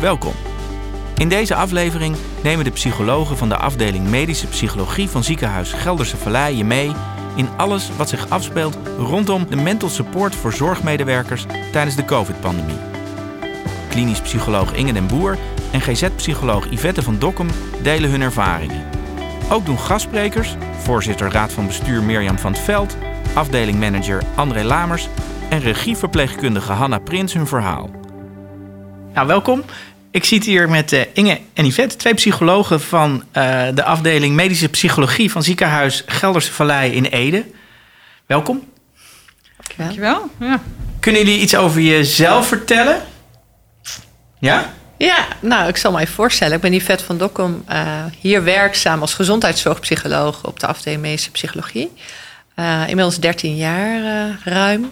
Welkom. In deze aflevering nemen de psychologen van de afdeling Medische Psychologie van Ziekenhuis Gelderse Vallei je mee in alles wat zich afspeelt rondom de mental support voor zorgmedewerkers tijdens de COVID-pandemie. Klinisch psycholoog Inge den Boer en GZ-psycholoog Yvette van Dokkum delen hun ervaringen. Ook doen gastsprekers, voorzitter Raad van Bestuur Mirjam van het Veld, afdelingmanager André Lamers en regieverpleegkundige Hanna Prins hun verhaal. Nou, welkom. Ik zit hier met uh, Inge en Yvette, twee psychologen van uh, de afdeling Medische Psychologie van Ziekenhuis Gelderse Vallei in Ede. Welkom. Dankjewel. Ja. Kunnen jullie iets over jezelf vertellen? Ja? Ja, nou, ik zal me even voorstellen. Ik ben Yvette van Dokkum, uh, hier werkzaam als gezondheidszorgpsycholoog op de afdeling Medische Psychologie. inmiddels 13 jaar ruim.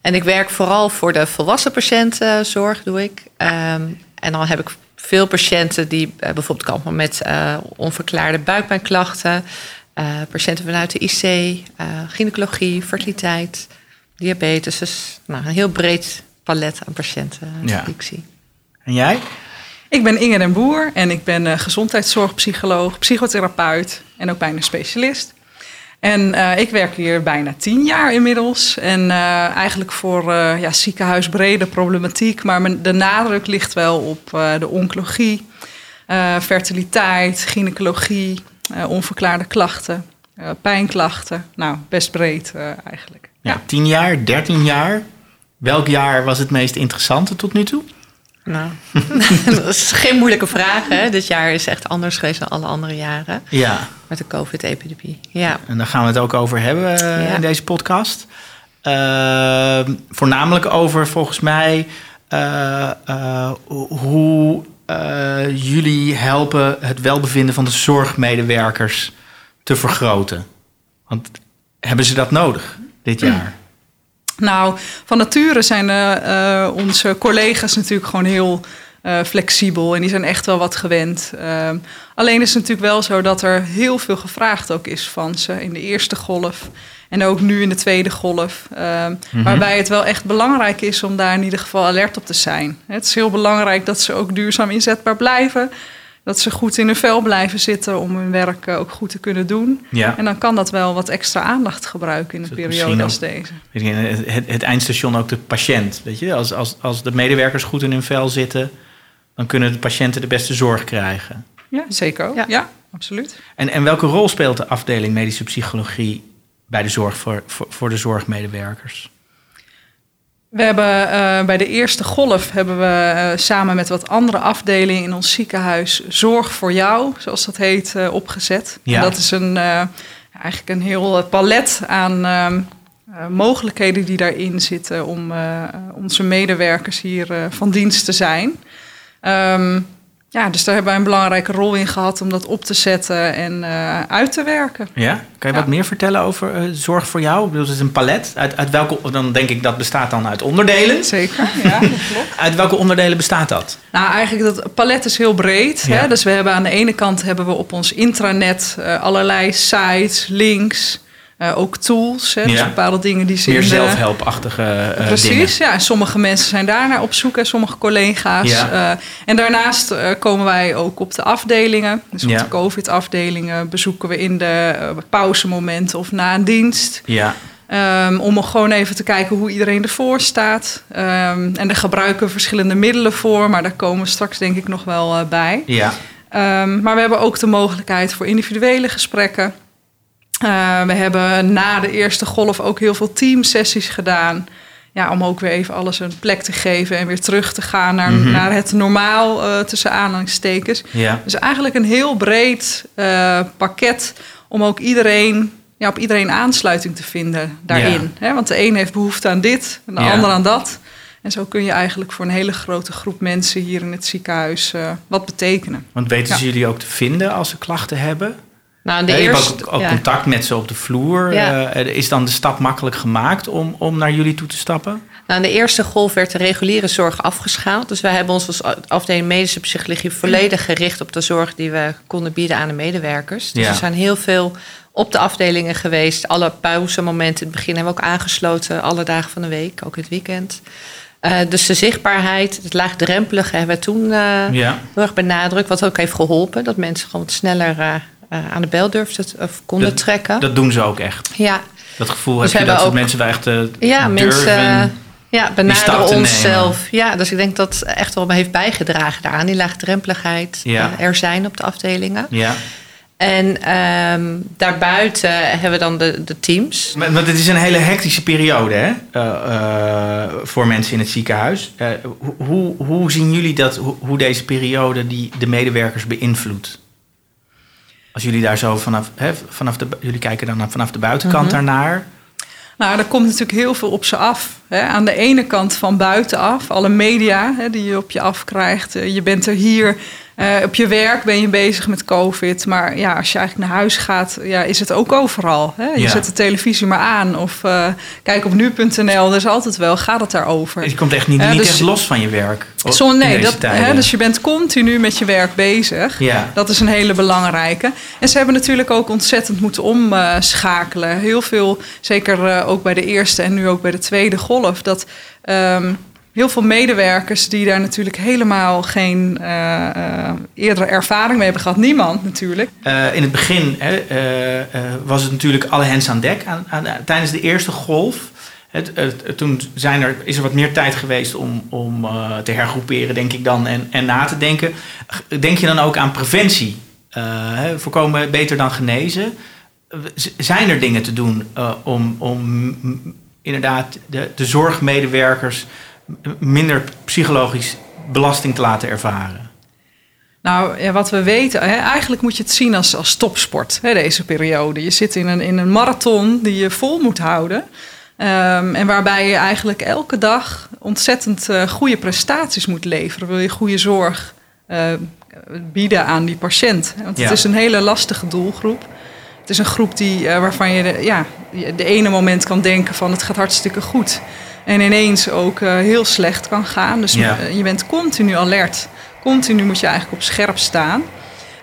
En ik werk vooral voor de volwassen patiëntenzorg, doe ik. Um, en dan heb ik veel patiënten die uh, bijvoorbeeld komen met uh, onverklaarde buikpijnklachten. Uh, patiënten vanuit de IC, gynaecologie, fertiliteit, diabetes. Dus nou, een heel breed palet aan patiënten ja. die ik zie. En jij? Ik ben Inge den Boer en ik ben gezondheidszorgpsycholoog, psychotherapeut en ook bijna specialist. En uh, ik werk hier bijna tien jaar inmiddels. En uh, eigenlijk voor uh, ja, ziekenhuisbrede problematiek. Maar de nadruk ligt wel op de oncologie, fertiliteit, gynaecologie, onverklaarde klachten, pijnklachten. Nou, best breed eigenlijk. Ja, tien jaar, dertien jaar. Welk jaar was het meest interessante tot nu toe? Nou, dat is geen moeilijke vraag. Hè? Dit jaar is echt anders geweest dan alle andere jaren. Ja. Met de COVID-epidemie. Ja. En daar gaan we het ook over hebben uh, in deze podcast. Uh, voornamelijk over, volgens mij, uh, hoe jullie helpen het welbevinden van de zorgmedewerkers te vergroten. Want hebben ze dat nodig dit jaar? Nou, van nature zijn uh, onze collega's natuurlijk gewoon heel uh, flexibel en die zijn echt wel wat gewend. Uh, alleen is het natuurlijk wel zo dat er heel veel gevraagd ook is van ze in de eerste golf en ook nu in de tweede golf. Mm -hmm. Waarbij het wel echt belangrijk is om daar in ieder geval alert op te zijn. Het is heel belangrijk dat ze ook duurzaam inzetbaar blijven dat ze goed in hun vel blijven zitten om hun werk ook goed te kunnen doen. Ja. En dan kan dat wel wat extra aandacht gebruiken in een dus periode als deze. Het, het, eindstation ook de patiënt. Weet je? Als, als, als de medewerkers goed in hun vel zitten, dan kunnen de patiënten de beste zorg krijgen. Ja, zeker. Ja, ja absoluut. En, en welke rol speelt de afdeling medische psychologie bij de zorg voor, voor, voor de zorgmedewerkers? We hebben uh, bij de eerste golf hebben we uh, samen met wat andere afdelingen in ons ziekenhuis Zorg voor jou, zoals dat heet, uh, opgezet. Ja. En dat is een, eigenlijk een heel palet aan ehm, mogelijkheden die daarin zitten om onze medewerkers hier van dienst te zijn. Um, ja, dus daar hebben wij een belangrijke rol in gehad om dat op te zetten en uh, uit te werken. Ja, kan je ja. wat meer vertellen over uh, zorg voor jou? Ik bedoel, het is een palet. Uit, uit welke, dan denk ik dat bestaat dan uit onderdelen. Zeker, ja, dat klopt. Uit welke onderdelen bestaat dat? Nou, eigenlijk dat palet is heel breed. Ja. Hè? Dus we hebben aan de ene kant hebben we op ons intranet uh, allerlei sites, links. Uh, ook tools, hè, dus ja. bepaalde dingen die ze Meer zelfhelpachtige uh, Precies, dingen. ja. En sommige mensen zijn daarnaar op zoek, en sommige collega's. Ja. Uh, en daarnaast komen wij ook op de afdelingen. Dus op ja. de COVID-afdelingen bezoeken we in de pauzemomenten of na een dienst. Ja. Um, om gewoon even te kijken hoe iedereen ervoor staat. Um, en daar gebruiken we verschillende middelen voor, maar daar komen we straks denk ik nog wel bij. Ja. Um, maar we hebben ook de mogelijkheid voor individuele gesprekken. Uh, we hebben na de eerste golf ook heel veel teamsessies gedaan. Ja, om ook weer even alles een plek te geven en weer terug te gaan naar, mm -hmm. naar het normaal uh, tussen aanhalingstekens. Ja. Dus eigenlijk een heel breed uh, pakket om ook iedereen, ja, op iedereen aansluiting te vinden daarin. Ja. Want de een heeft behoefte aan dit en de ja. ander aan dat. En zo kun je eigenlijk voor een hele grote groep mensen hier in het ziekenhuis wat betekenen. Want weten ze jullie ook te vinden als ze klachten hebben? Nou, de ja, je hebt ook, ook ja. contact met ze op de vloer. Ja. Uh, is dan de stap makkelijk gemaakt om, om naar jullie toe te stappen? Nou, in de eerste golf werd de reguliere zorg afgeschaald. Dus wij hebben ons als afdeling medische psychologie volledig gericht op de zorg die we konden bieden aan de medewerkers. Dus er zijn heel veel op de afdelingen geweest. Alle pauzemomenten in het begin hebben we ook aangesloten, alle dagen van de week, ook het weekend. Uh, dus de zichtbaarheid, het laagdrempelige hebben we toen uh, ja. heel erg benadrukt. Wat ook heeft geholpen. Dat mensen gewoon sneller uh, aan de bel durfden of konden dat, trekken. Dat doen ze ook echt. Ja. Dat gevoel dus heb je dat ook, mensen daar echt ja, durven mensen, ja, benaderen onszelf. Ja, dus ik denk dat echt wel heeft bijgedragen daaraan. Die laagdrempeligheid ja. er zijn op de afdelingen. Ja. En um, daarbuiten hebben we dan de, de teams. Maar, het is een hele hectische periode hè? Uh, uh, voor mensen in het ziekenhuis. Uh, hoe, hoe zien jullie dat, hoe, hoe, deze periode die de medewerkers beïnvloedt? Als jullie daar zo vanaf, hè, vanaf de, jullie kijken dan vanaf de buitenkant mm -hmm. daarnaar. Nou, er komt natuurlijk heel veel op ze af. Hè. Aan de ene kant van buitenaf, alle media hè, die je op je afkrijgt. Je bent er hier uh, op je werk ben je bezig met COVID. Maar ja, als je eigenlijk naar huis gaat, ja, is het ook overal. Hè? Je ja. zet de televisie maar aan. Of uh, kijk op nu.nl. Er is altijd wel, gaat het daarover. Je komt echt niet, uh, niet dus, echt los van je werk. Zo, nee, dat, hè, dus je bent continu met je werk bezig. Ja. Dat is een hele belangrijke. En ze hebben natuurlijk ook ontzettend moeten omschakelen. Heel veel, zeker ook bij de eerste en nu ook bij de tweede golf. Dat... Um, heel veel medewerkers die daar natuurlijk helemaal geen uh, eerdere ervaring mee hebben gehad. Niemand natuurlijk. Uh, in het begin was het natuurlijk alle hens aan dek aan, aan, tijdens de eerste golf. Het, het, toen zijn er, is er wat meer tijd geweest om, om te hergroeperen, denk ik dan, en, en na te denken. Denk je dan ook aan preventie? Hè, voorkomen beter dan genezen. Zijn er dingen te doen om, om inderdaad de, de zorgmedewerkers minder psychologisch belasting te laten ervaren? Nou, ja, wat we weten, hè, eigenlijk moet je het zien als, als topsport, hè, deze periode. Je zit in een, in een marathon die je vol moet houden. Um, en waarbij je eigenlijk elke dag ontzettend uh, goede prestaties moet leveren. Wil je goede zorg uh, bieden aan die patiënt. Want ja. het is een hele lastige doelgroep. Het is een groep die, uh, waarvan je de, ja, de ene moment kan denken van het gaat hartstikke goed. En ineens ook uh, heel slecht kan gaan. Dus ja. je bent continu alert. Continu moet je eigenlijk op scherp staan.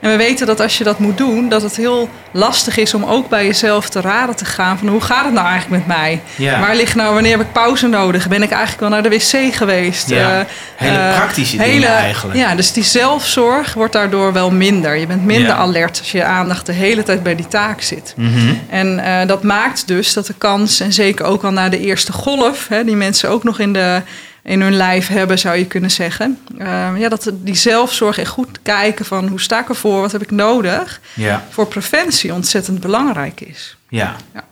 En we weten dat als je dat moet doen, dat het heel lastig is om ook bij jezelf te raden te gaan van hoe gaat het nou eigenlijk met mij? Ja. Waar ligt nou, wanneer heb ik pauze nodig? Ben ik eigenlijk wel naar de wc geweest? Ja. Uh, hele uh, praktische hele, dingen eigenlijk. Ja, dus die zelfzorg wordt daardoor wel minder. Je bent minder ja. alert als je aandacht de hele tijd bij die taak zit. Mm -hmm. En uh, dat maakt dus dat de kans, en zeker ook al na de eerste golf, hè, die mensen ook nog in de in hun lijf hebben, zou je kunnen zeggen. Uh, ja, dat die zelfzorg en goed kijken van hoe sta ik ervoor, wat heb ik nodig, ja. voor preventie ontzettend belangrijk is. Ja. ja.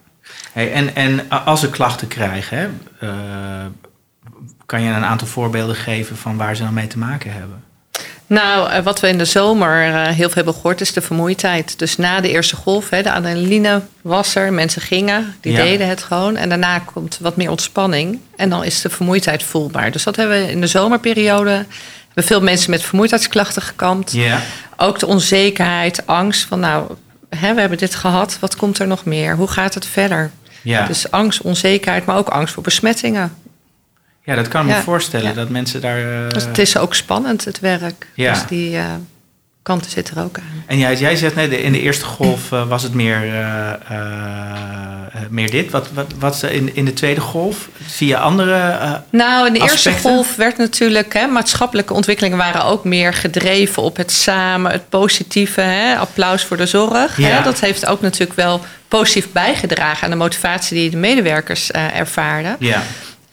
Hey, en, en als ze klachten krijgen, hè, uh, kan je een aantal voorbeelden geven van waar ze dan mee te maken hebben? Nou, uh, wat we in de zomer uh, heel veel hebben gehoord is de vermoeidheid. Dus na de eerste golf, hè, de adrenaline was er, mensen gingen, die ja. deden het gewoon. En daarna komt wat meer ontspanning en dan is de vermoeidheid voelbaar. Dus dat hebben we in de zomerperiode, hebben veel mensen met vermoeidheidsklachten gekampt. Ja. Ook de onzekerheid, angst van nou, hè, we hebben dit gehad, wat komt er nog meer? Hoe gaat het verder? Ja. Dus angst, onzekerheid, maar ook angst voor besmettingen. Ja, dat kan ik me voorstellen, ja. dat mensen daar... Uh... Dus het is ook spannend, het werk. Ja. Dus die uh, kanten zitten er ook aan. En jij, jij zegt, nee, in de eerste golf uh, was het meer, meer dit. Wat, wat, wat in, in de tweede golf? Zie je andere Nou, in de aspecten? eerste golf werd natuurlijk... Hè, maatschappelijke ontwikkelingen waren ook meer gedreven op het samen, het positieve. Hè, applaus voor de zorg. Ja. Hè, dat heeft ook natuurlijk wel positief bijgedragen... aan de motivatie die de medewerkers ervaarden. Ja.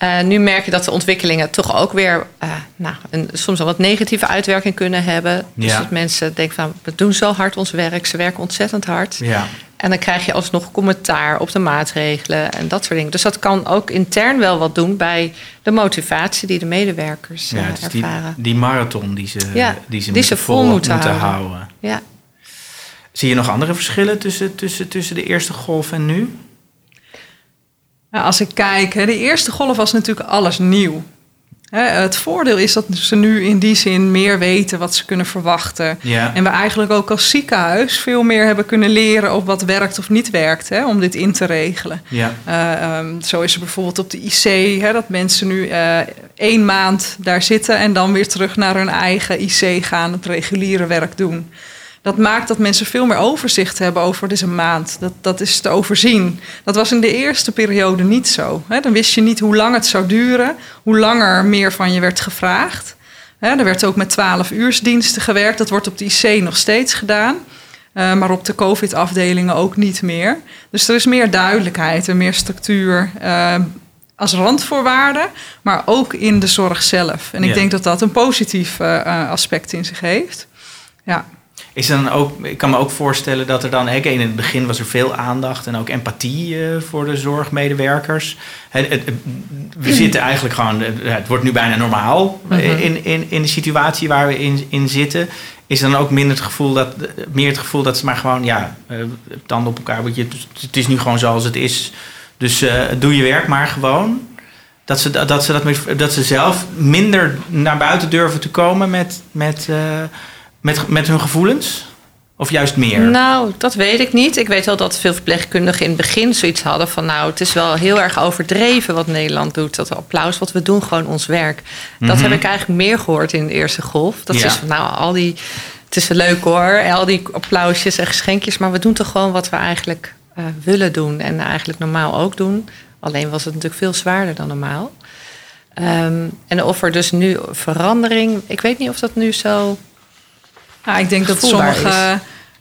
Uh, nu merk je dat de ontwikkelingen toch ook weer uh, nou, een, soms al wat negatieve uitwerking kunnen hebben. Dus ja. dat mensen denken van we doen zo hard ons werk, ze werken ontzettend hard. Ja. En dan krijg je alsnog commentaar op de maatregelen en dat soort dingen. Dus dat kan ook intern wel wat doen bij de motivatie die de medewerkers ja, uh, dus ervaren. Die, die, marathon die ze, ja, die ze, die vol moeten, moeten houden. houden. Ja. Zie je nog andere verschillen tussen, tussen, tussen de eerste golf en nu? Als ik kijk, de eerste golf was natuurlijk alles nieuw. Het voordeel is dat ze nu in die zin meer weten wat ze kunnen verwachten. Ja. En we eigenlijk ook als ziekenhuis veel meer hebben kunnen leren op wat werkt of niet werkt, hè, om dit in te regelen. Ja. Uh, um, zo is er bijvoorbeeld op de IC hè, dat mensen nu uh, één maand daar zitten en dan weer terug naar hun eigen IC gaan, het reguliere werk doen. Dat maakt dat mensen veel meer overzicht hebben over deze maand. Dat, dat is te overzien. Dat was in de eerste periode niet zo. Dan wist je niet hoe lang het zou duren, hoe langer meer van je werd gevraagd. Hè? Er werd ook met 12 uursdiensten gewerkt. Dat wordt op de IC nog steeds gedaan. Uh, maar op de COVID-afdelingen ook niet meer. Dus er is meer duidelijkheid en meer structuur. Uh, als randvoorwaarde, maar ook in de zorg zelf. En ik Ja. denk dat dat een positief eh, eh, aspect in zich heeft. Ja. Is dan ook, ik kan me ook voorstellen dat er dan, hè, in het begin was er veel aandacht en ook empathie eh, voor de zorgmedewerkers. Het, het- we zitten eigenlijk gewoon, eh, het wordt nu bijna normaal eh, Mhm. in, in, in de situatie waar we in, in zitten. Is dan ook minder het gevoel dat, meer het gevoel dat ze maar gewoon, ja, tanden op elkaar, want je, het is nu gewoon zoals het is. Dus doe je werk maar gewoon. Dat ze, dat, ze dat, dat ze zelf minder naar buiten durven te komen met, met, met, met hun gevoelens? Of juist meer? Nou, dat weet ik niet. Ik weet wel dat veel verpleegkundigen in het begin zoiets hadden van... nou, het is wel heel erg overdreven wat Nederland doet. Dat applaus, wat we doen, gewoon ons werk. Dat Mhm. heb ik eigenlijk meer gehoord in de eerste golf. Dat Ja. is van, nou, al die... Het is wel leuk hoor, al die applausjes en geschenkjes... maar we doen toch gewoon wat we eigenlijk eh, willen doen... en eigenlijk normaal ook doen. Alleen was het natuurlijk veel zwaarder dan normaal. Ehm, en of er dus nu verandering... Ik weet niet of dat nu zo... Ja, ik denk dat sommige.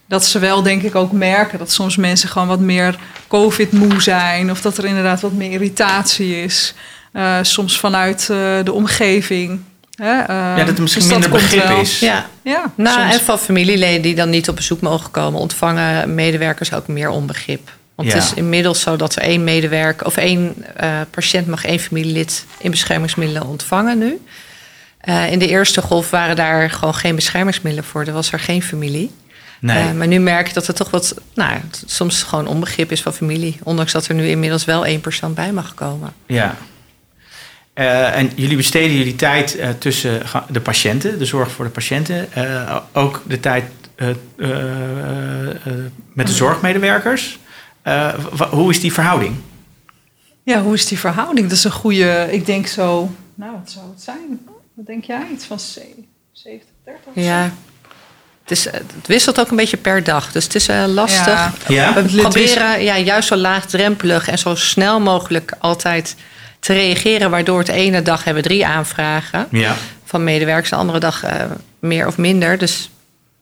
Dat ze wel, denk ik, ook merken dat soms mensen gewoon wat meer COVID-moe zijn. Of dat er inderdaad wat meer irritatie is. Eh, soms vanuit eh, de omgeving. Hè? eh, ja, dat er misschien dus minder begrip wel. is. Ja, Ja, Nou, soms. en van familieleden die dan niet op bezoek mogen komen, ontvangen medewerkers ook meer onbegrip. Want Ja. het is inmiddels zo dat er één medewerker of één eh, patiënt mag één familielid in beschermingsmiddelen ontvangen nu. Eh, in de eerste golf waren daar gewoon geen beschermingsmiddelen voor. Er was er geen familie. Nee. Eh, maar nu merk je dat er toch wat, nou, soms gewoon onbegrip is van familie. Ondanks dat er nu inmiddels wel één persoon bij mag komen. Ja. Eh, en jullie besteden jullie tijd eh, tussen de patiënten, de zorg voor de patiënten, eh, ook de tijd eh, eh, eh, eh, met de zorgmedewerkers. Eh, wa- hoe is die verhouding? Ja, hoe is die verhouding? Dat is een goede, ik denk zo, nou, wat zou het zijn? Wat denk jij? Iets van ze- 70, 30? of zo? Ja. Het, is, eh, het wisselt ook een beetje per dag. Dus het is eh, lastig. Ja. Ja? We proberen ja, juist zo laagdrempelig en zo snel mogelijk altijd te reageren. Waardoor het ene dag hebben we drie aanvragen Ja. van medewerkers. De andere dag eh, meer of minder. Dus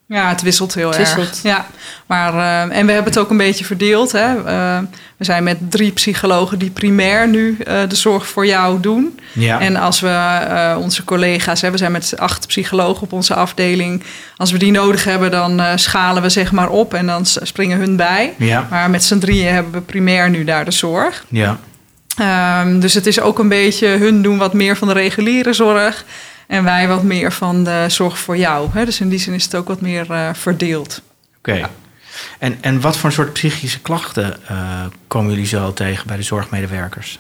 Ja, het wisselt heel Het erg. wisselt. Ja, maar, eh, en we hebben het ook een beetje verdeeld. Hè. Eh, we zijn met drie psychologen die primair nu eh, de zorg voor jou doen. Ja. En als we eh, onze collega's, hè, we zijn met acht psychologen op onze afdeling. Als we die nodig hebben, dan eh, schalen we zeg maar op en dan springen hun bij. ja. Maar met z'n drieën hebben we primair nu daar de zorg. Ja. Ehm, dus het is ook een beetje, hun doen wat meer van de reguliere zorg. En wij wat meer van de zorg voor jou. Hè? Dus in die zin is het ook wat meer eh, verdeeld. Oké. En, en wat voor soort psychische klachten eh, komen jullie zo tegen bij de zorgmedewerkers?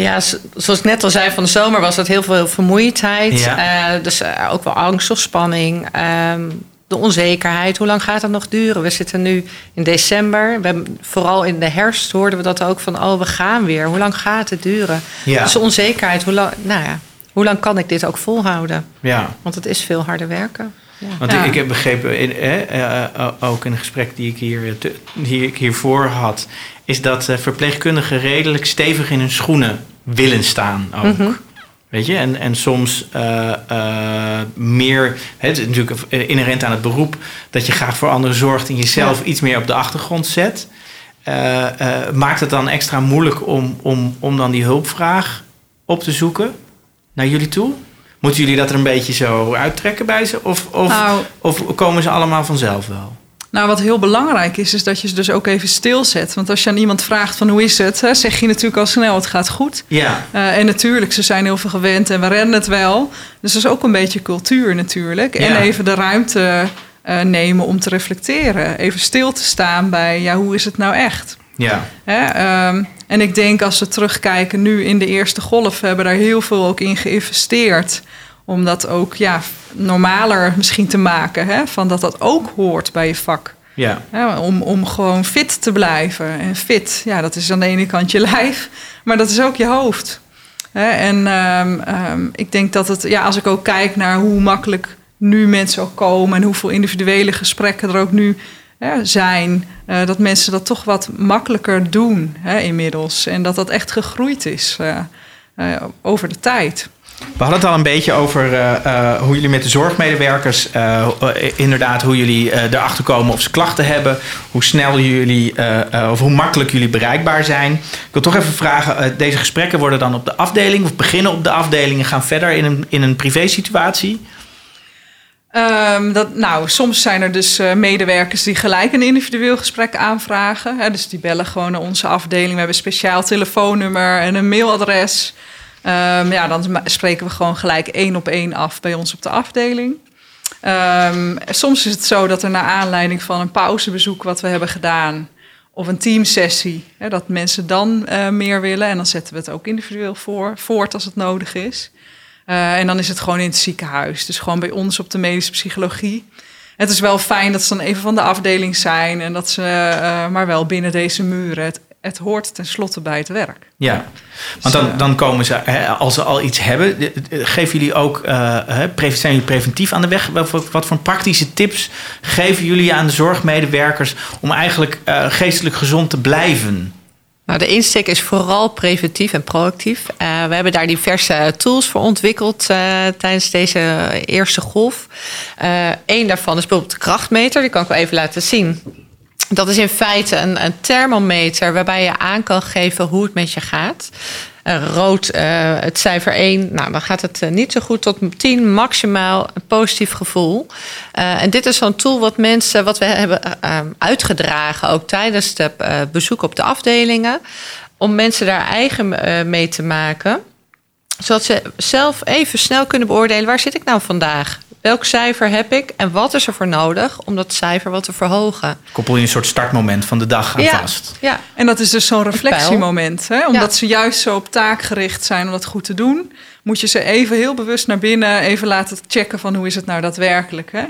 ja, zoals ik net al zei, van de zomer was het heel veel vermoeidheid. Ja. Eh, dus ook wel angst of spanning. Ehm, de onzekerheid. Hoe lang gaat dat nog duren? We zitten nu in december. We hebben, vooral in de herfst hoorden we dat ook van... oh, we gaan weer. Hoe lang gaat het duren? Ja. Dus onzekerheid. Hoe lang, nou ja, hoe lang kan ik dit ook volhouden? Ja. Want het is veel harder werken. Ja. Want Ja. ik, heb begrepen, in, eh, eh, eh, ook in een gesprek die ik, hier, eh, te- die ik hiervoor had, is dat eh, verpleegkundigen redelijk stevig in hun schoenen willen staan ook. Mhm. Weet je, en, en soms eh, eh, meer, hè, het is natuurlijk inherent aan het beroep, dat je graag voor anderen zorgt en jezelf iets meer op de achtergrond zet. Eh, eh, maakt het dan extra moeilijk om, om, om dan die hulpvraag op te zoeken naar jullie toe? Moeten jullie dat er een beetje zo uittrekken bij ze? Of, of, Nou, of komen ze allemaal vanzelf wel? nou, wat heel belangrijk is, is dat je ze dus ook even stilzet. Want als je aan iemand vraagt van hoe is het, hè, zeg je natuurlijk al snel het gaat goed. Ja, Eh, en natuurlijk, ze zijn heel veel gewend en we rennen het wel. Dus dat is ook een beetje cultuur natuurlijk. Ja. En even de ruimte eh, nemen om te reflecteren. Even stil te staan bij, ja, hoe is het nou echt? ja, Hè, ehm, en ik denk als we terugkijken nu in de eerste golf, we hebben daar heel veel ook in geïnvesteerd. Om dat ook ja, normaler misschien te maken. Hè? Van dat dat ook hoort bij je vak. ja, om, om gewoon fit te blijven. En fit, ja, dat is aan de ene kant je lijf, maar dat is ook je hoofd. Hè, en ehm, ehm, ik denk dat het, ja, als ik ook kijk naar hoe makkelijk nu mensen ook komen en hoeveel individuele gesprekken er ook nu zijn. eh, dat mensen dat toch wat makkelijker doen hè, inmiddels. En dat dat echt gegroeid is eh, eh, over de tijd. We hadden het al een beetje over hoe jullie met de zorgmedewerkers, inderdaad, hoe jullie erachter komen of ze klachten hebben, hoe snel jullie of hoe makkelijk jullie bereikbaar zijn. Ik wil toch even vragen, deze gesprekken worden dan op de afdeling of beginnen op de afdeling en gaan verder in een, in een privé situatie? Ehm, dat, nou, soms zijn er dus eh, medewerkers die gelijk een individueel gesprek aanvragen. Hè, dus die bellen gewoon naar onze afdeling. We hebben een speciaal telefoonnummer en een mailadres. Ehm, ja, dan spreken we gewoon gelijk één op één af bij ons op de afdeling. Ehm, soms is het zo dat er naar aanleiding van een pauzebezoek wat we hebben gedaan... of een teamsessie, hè, dat mensen dan eh, meer willen. En dan zetten we het ook individueel voor, voort als het nodig is. Uh, en dan is het gewoon in het ziekenhuis. Dus gewoon bij ons op de medische psychologie. Het is wel fijn dat ze dan even van de afdeling zijn en dat ze, uh, maar wel binnen deze muren. Het, het hoort tenslotte bij het werk. Ja, want dan, dan komen ze, hè, als ze al iets hebben, geven jullie ook, uh, zijn jullie preventief aan de weg? Wat, wat voor praktische tips geven jullie aan de zorgmedewerkers om eigenlijk geestelijk gezond te blijven? Nou, de insteek is vooral preventief en proactief. Uh, we hebben daar diverse tools voor ontwikkeld uh, tijdens deze eerste golf. Eén daarvan is bijvoorbeeld de krachtmeter. Die kan ik wel even laten zien. Dat is in feite een, een thermometer waarbij je aan kan geven hoe het met je gaat. Uh, rood, uh, het cijfer 1, nou, dan gaat het uh, niet zo goed tot 10, maximaal een positief gevoel. En dit is zo'n tool wat mensen, wat we hebben uitgedragen, ook tijdens het bezoek op de afdelingen, om mensen daar eigen mee te maken. Zodat ze zelf even snel kunnen beoordelen, waar zit ik nou vandaag? Welk cijfer heb ik en wat is er voor nodig om dat cijfer wat te verhogen? Koppel je een soort startmoment van de dag aan ja, vast. Ja. En dat is dus zo'n reflectiemoment. Hè? Omdat ja. ze juist zo op taak gericht zijn om dat goed te doen, moet je ze even heel bewust naar binnen, even laten checken van hoe is het nou daadwerkelijk. Hè?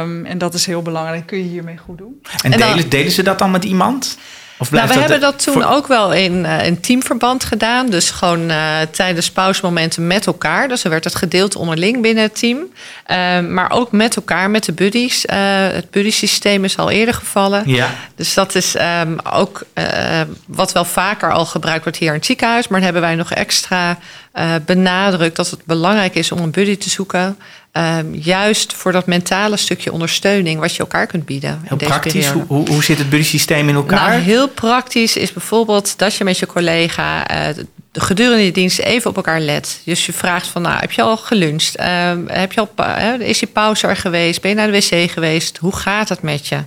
Um, en dat is heel belangrijk. Kun je hiermee goed doen. En, en delen, dan, delen ze dat dan met iemand? Of nou, we dat hebben dat toen voor... ook wel in, uh, in teamverband gedaan. Dus gewoon uh, tijdens pauzemomenten met elkaar. Dus er werd het gedeeld onderling binnen het team. Uh, maar ook met elkaar, met de buddies. het buddy-systeem is al eerder gevallen. Ja. Dus dat is um, ook wat wel vaker al gebruikt wordt hier in het ziekenhuis. Maar dan hebben wij nog extra benadrukt dat het belangrijk is om een buddy te zoeken. Uh, juist voor dat mentale stukje ondersteuning wat je elkaar kunt bieden. Heel praktisch, hoe, hoe, hoe zit het buddy systeem in elkaar? Nou, heel praktisch is bijvoorbeeld dat je met je collega uh, gedurende je dienst even op elkaar let. Dus je vraagt van, nou, heb je al geluncht? Uh, heb je al, is je pauze er geweest? Ben je naar de wc geweest? Hoe gaat het met je?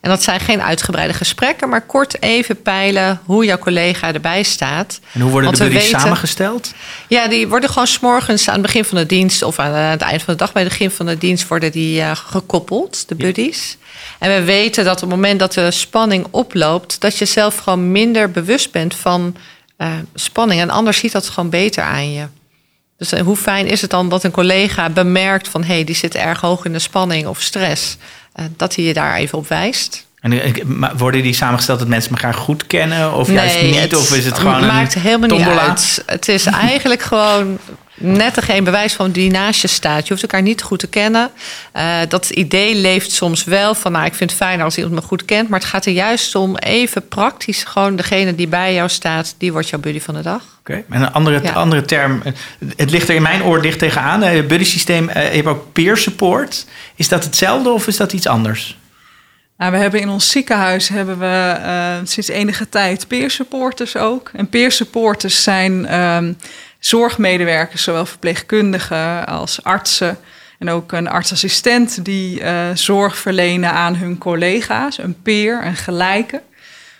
En dat zijn geen uitgebreide gesprekken, maar kort even peilen hoe jouw collega erbij staat. En hoe worden de buddies samengesteld? Ja, die worden gewoon s'morgens aan het begin van de dienst of aan het eind van de dag bij het begin van de dienst worden die uh, gekoppeld, de buddies. Ja. En we weten dat op het moment dat de spanning oploopt, dat je zelf gewoon minder bewust bent van uh, spanning. En anders ziet dat gewoon beter aan je. Dus hoe fijn is het dan dat een collega bemerkt van hé, hey, die zit erg hoog in de spanning of stress. Uh, dat hij je daar even op wijst. En worden die samengesteld dat mensen elkaar goed kennen? Of nee, juist niet? Het of is het gewoon maakt een helemaal tombola? niet uit. Het is eigenlijk gewoon net er geen bewijs van die naast je staat. Je hoeft elkaar niet goed te kennen. Uh, dat idee leeft soms wel van... nou, ik vind het fijner als iemand me goed kent... maar het gaat er juist om even praktisch... gewoon degene die bij jou staat... die wordt jouw buddy van de dag. Oké, okay. en een andere, ja. andere term... het ligt er in mijn oor dicht tegenaan. Het buddy systeem, uh, je hebt ook peer support. Is dat hetzelfde of is dat iets anders? Nou, we hebben in ons ziekenhuis hebben we uh, sinds enige tijd peer supporters ook. En peer supporters zijn um, zorgmedewerkers, zowel verpleegkundigen als artsen. En ook een artsassistent die uh, zorg verlenen aan hun collega's, een peer, een gelijke.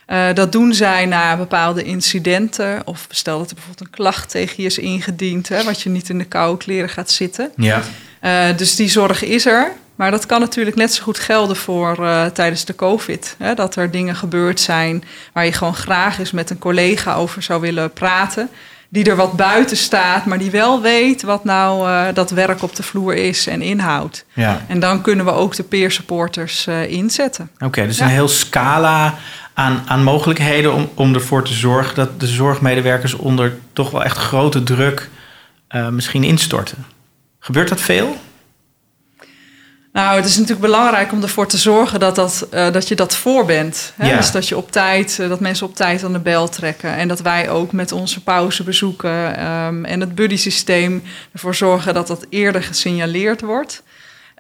Uh, dat doen zij na bepaalde incidenten. Of stel dat er bijvoorbeeld een klacht tegen je is ingediend, hè, wat je niet in de koude kleren gaat zitten. Ja. Uh, dus die zorg is er. Maar dat kan natuurlijk net zo goed gelden voor uh, tijdens de COVID. Hè, dat er dingen gebeurd zijn waar je gewoon graag eens met een collega over zou willen praten. Die er wat buiten staat, maar die wel weet wat nou uh, dat werk op de vloer is en inhoudt. Ja. En dan kunnen we ook de peer supporters uh, inzetten. Oké, okay, dus ja. een heel scala aan, aan mogelijkheden om, om ervoor te zorgen dat de zorgmedewerkers onder toch wel echt grote druk uh, misschien instorten. Gebeurt dat veel? Nou, het is natuurlijk belangrijk om ervoor te zorgen dat, dat, uh, dat je dat voor bent. Hè? Ja. Dus dat je op tijd, uh, dat mensen op tijd aan de bel trekken. En dat wij ook met onze pauzebezoeken um, en het buddy-systeem ervoor zorgen dat dat eerder gesignaleerd wordt.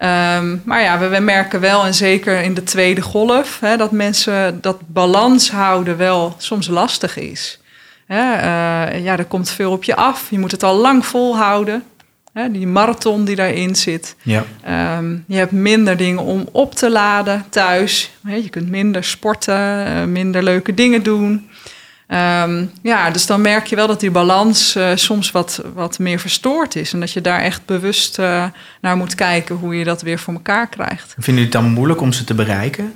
Um, maar ja, we, we, merken wel, en zeker in de tweede golf, hè, dat mensen dat balans houden wel soms lastig is. Hè, uh, ja, er komt veel op je af. Je moet het al lang volhouden. Hè, die marathon die daarin zit. Ja. Um, je hebt minder dingen om op te laden thuis. Hè, je kunt minder sporten, uh, minder leuke dingen doen. Um, ja, dus dan merk je wel dat die balans uh, soms wat, wat meer verstoord is. En dat je daar echt bewust uh, naar moet kijken hoe je dat weer voor elkaar krijgt. Vinden jullie het dan moeilijk om ze te bereiken?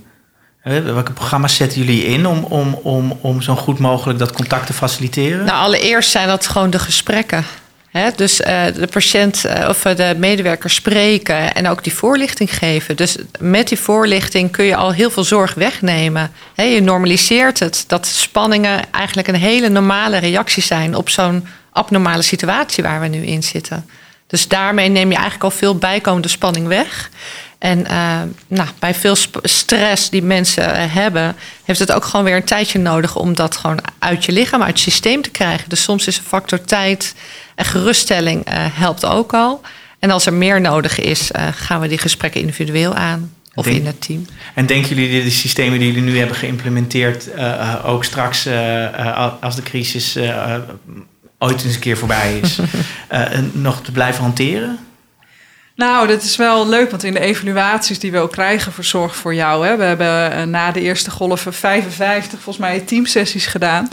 Welke programma's zetten jullie in om, om, om, om zo goed mogelijk dat contact te faciliteren? Nou, allereerst zijn dat gewoon de gesprekken. Dus uh, de patiënt uh, of de medewerker spreken en ook die voorlichting geven. Dus met die voorlichting kun je al heel veel zorg wegnemen. Je normaliseert het dat spanningen eigenlijk een hele normale reactie zijn op zo'n abnormale situatie waar we nu in zitten. Dus daarmee neem je eigenlijk al veel bijkomende spanning weg. En uh, nou, bij veel stress die mensen hebben, heeft het ook gewoon weer een tijdje nodig om dat gewoon uit je lichaam, uit je systeem te krijgen. Dus soms is een factor tijd en geruststelling uh, helpt ook al. En als er meer nodig is, uh, gaan we die gesprekken individueel aan. Of Denk, in het team. En denken jullie de systemen die jullie nu hebben geïmplementeerd ook straks als de crisis ooit eens een keer voorbij is, nog te blijven hanteren? Nou, dat is wel leuk, want in de evaluaties die we ook krijgen voor Zorg voor Jou... Hè, we hebben uh, na de eerste golven 55 volgens mij teamsessies gedaan...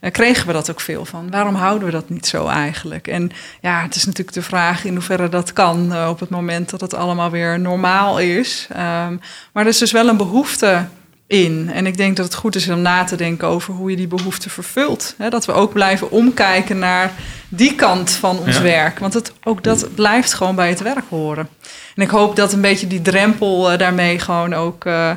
Uh, kregen we dat ook veel van. Waarom houden we dat niet zo eigenlijk? En ja, het is natuurlijk de vraag in hoeverre dat kan... Uh, op het moment dat het allemaal weer normaal is. Um, maar er is dus wel een behoefte in. En ik denk dat het goed is om na te denken over hoe je die behoefte vervult. He, dat we ook blijven omkijken naar die kant van ons Ja. werk. Want het, ook dat blijft gewoon bij het werk horen. En ik hoop dat een beetje die drempel uh, daarmee gewoon ook uh,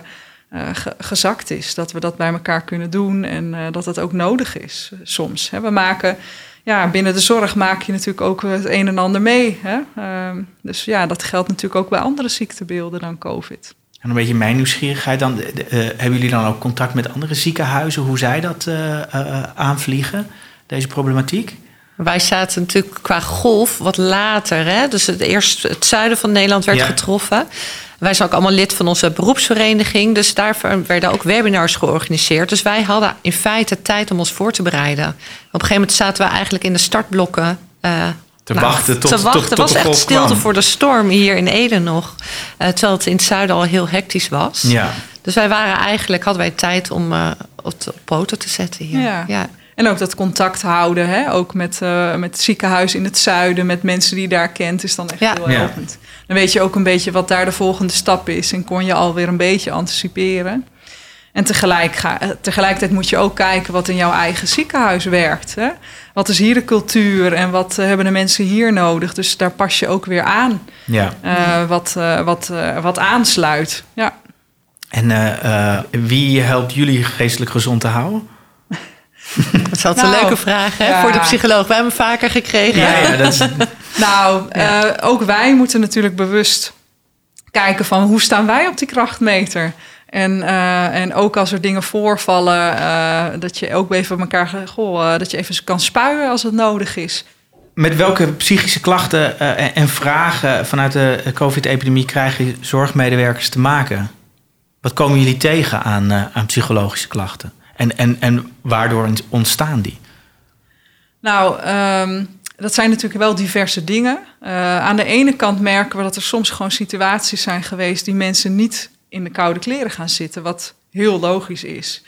uh, ge gezakt is. Dat we dat bij elkaar kunnen doen en dat het ook nodig is soms. He, we maken... Ja, binnen de zorg maak je natuurlijk ook het een en ander mee. Hè? Uh, dus ja, dat geldt natuurlijk ook bij andere ziektebeelden dan COVID. En een beetje mijn nieuwsgierigheid dan. Uh, hebben jullie dan ook contact met andere ziekenhuizen, hoe zij dat uh, uh, aanvliegen, deze problematiek? Wij zaten natuurlijk qua golf wat later. Hè? Dus het, eerst het zuiden van Nederland werd Ja. getroffen. Wij zijn ook allemaal lid van onze beroepsvereniging. Dus daarvoor werden ook webinars georganiseerd. Dus wij hadden in feite tijd om ons voor te bereiden. Op een gegeven moment zaten we eigenlijk in de startblokken. uh, Te wachten tot- te wachten. tot- tot was echt stilte kwam. voor de storm hier in Ede nog. Uh, terwijl het in het zuiden al heel hectisch was. Ja. Dus wij waren eigenlijk, hadden wij tijd om uh, op, op poten te zetten hier. Ja. ja. En ook dat contact houden, hè? ook met, uh, met het ziekenhuis in het zuiden, met mensen die je daar kent, is dan echt Ja. heel Ja. helpend. Dan weet je ook een beetje wat daar de volgende stap is en kon je alweer een beetje anticiperen. En tegelijk ga, eh, tegelijkertijd moet je ook kijken wat in jouw eigen ziekenhuis werkt. Hè? Wat is hier de cultuur en wat uh, hebben de mensen hier nodig? Dus daar pas je ook weer aan ja. uh, wat, uh, wat, wat aansluit. Ja. En uh, wie helpt jullie geestelijk gezond te houden? Dat is altijd nou, een leuke vraag hè, ja. voor de psycholoog. We hebben hem vaker gekregen. Ja, ja, dat is... nou, ja. uh, ook wij moeten natuurlijk bewust kijken van hoe staan wij op die krachtmeter. En, uh, en ook als er dingen voorvallen, uh, dat je ook even met elkaar goh, dat je even kan spuien als het nodig is. Met welke psychische klachten en vragen vanuit de COVID-epidemie krijgen zorgmedewerkers te maken? Wat komen jullie tegen aan, aan psychologische klachten? En, en, en waardoor ontstaan die? Nou, um, dat zijn natuurlijk wel diverse dingen. Uh, aan de ene kant merken we dat er soms gewoon situaties zijn geweest die mensen niet in de koude kleren gaan zitten, wat heel logisch is.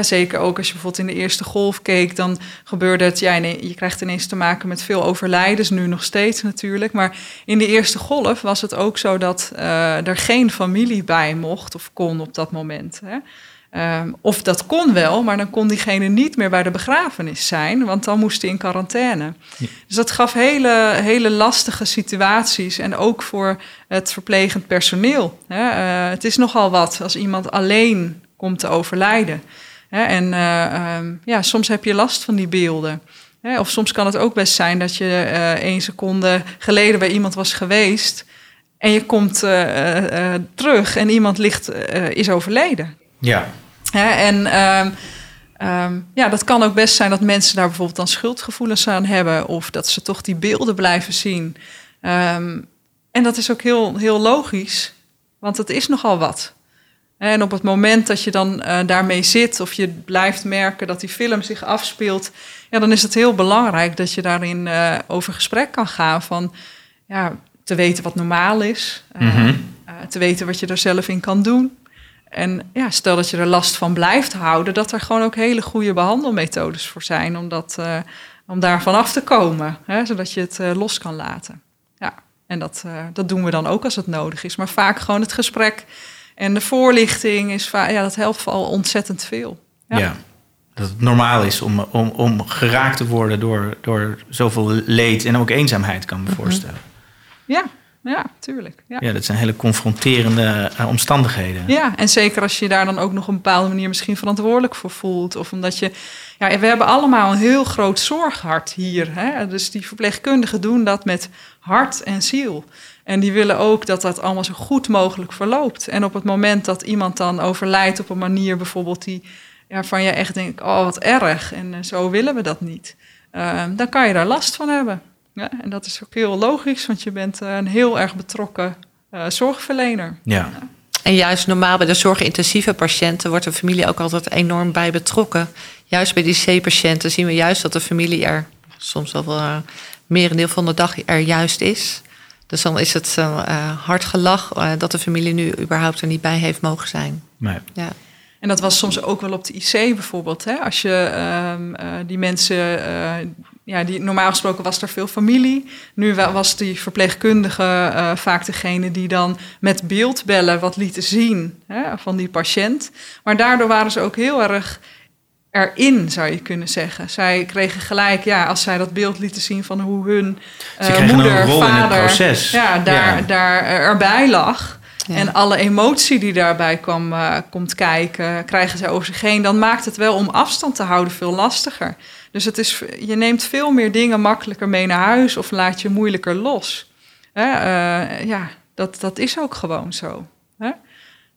Zeker ook als je bijvoorbeeld in de eerste golf keek, dan gebeurde het, ja, je krijgt ineens te maken met veel overlijdens, nu nog steeds natuurlijk. Maar in de eerste golf was het ook zo dat uh, er geen familie bij mocht of kon op dat moment. Um, of dat kon wel, maar dan kon diegene niet meer bij de begrafenis zijn, want dan moest hij in quarantaine. Ja. Dus dat gaf hele, hele lastige situaties en ook voor het verplegend personeel. Hè. Uh, het is nogal wat als iemand alleen komt te overlijden. Hè. En uh, um, ja, soms heb je last van die beelden. Hè. Of soms kan het ook best zijn dat je uh, één seconde geleden bij iemand was geweest En je komt terug en iemand ligt, is overleden. Ja. Hè? En ehm, ehm, ja, dat kan ook best zijn dat mensen daar bijvoorbeeld dan schuldgevoelens aan hebben. Of dat ze toch die beelden blijven zien. Ehm, en dat is ook heel, heel logisch, want het is nogal wat. En op het moment dat je dan daarmee zit of je blijft merken dat die film zich afspeelt, ja, dan is het heel belangrijk dat je daarin over gesprek kan gaan van ja, te weten wat normaal is, mm te weten wat je er zelf in kan doen. En ja, stel dat je er last van blijft houden, dat er gewoon ook hele goede behandelmethodes voor zijn om, dat, uh, om daarvan af te komen, hè, zodat je het uh, los kan laten. Ja, en dat, uh, dat doen we dan ook als het nodig is. Maar vaak gewoon het gesprek en de voorlichting, is ja, dat helpt al ontzettend veel. Ja. ja. dat het normaal is om, om, om geraakt te worden door, door zoveel leed en ook eenzaamheid, kan me mhm. voorstellen. Ja, ja, tuurlijk. Ja. ja, dat zijn hele confronterende uh, omstandigheden. Ja, en zeker als je daar dan ook nog op een bepaalde manier misschien verantwoordelijk voor voelt. Of omdat je. Ja, we hebben allemaal een heel groot zorghart hier. Hè? Dus die verpleegkundigen doen dat met hart en ziel. En die willen ook dat dat allemaal zo goed mogelijk verloopt. En op het moment dat iemand dan overlijdt op een manier bijvoorbeeld die ja, van je echt denkt, oh wat erg en uh, zo willen we dat niet. Uh, dan kan je daar last van hebben. Ja, en dat is ook heel logisch, want je bent eh, een heel erg betrokken uh, zorgverlener. Ja. En juist normaal bij de zorgintensieve patiënten wordt de familie ook altijd enorm bij betrokken. Juist bij die C-patiënten zien we juist dat de familie er soms wel uh, merendeel van de dag er juist is. Dus dan is het uh, hard gelach dat de familie nu überhaupt er niet bij heeft mogen zijn. Nee. Ja. En dat was soms ook wel op de IC bijvoorbeeld. Hè? Als je uh, die mensen ja, die, normaal gesproken was er veel familie. Nu was die verpleegkundige uh, vaak degene die dan met beeldbellen wat lieten zien hè, van die patiënt. Maar daardoor waren ze ook heel erg erin, zou je kunnen zeggen. Zij kregen gelijk, ja, als zij dat beeld lieten zien van hoe hun uh, moeder, vader, ja, daar, ja. daar erbij lag. En alle emotie die daarbij kwam, uh, komt kijken, krijgen zij over zich heen. Dan maakt het wel om afstand te houden veel lastiger. Dus het is, je neemt veel meer dingen makkelijker mee naar huis of laat je moeilijker los. Uh, ja, dat, dat is ook gewoon zo.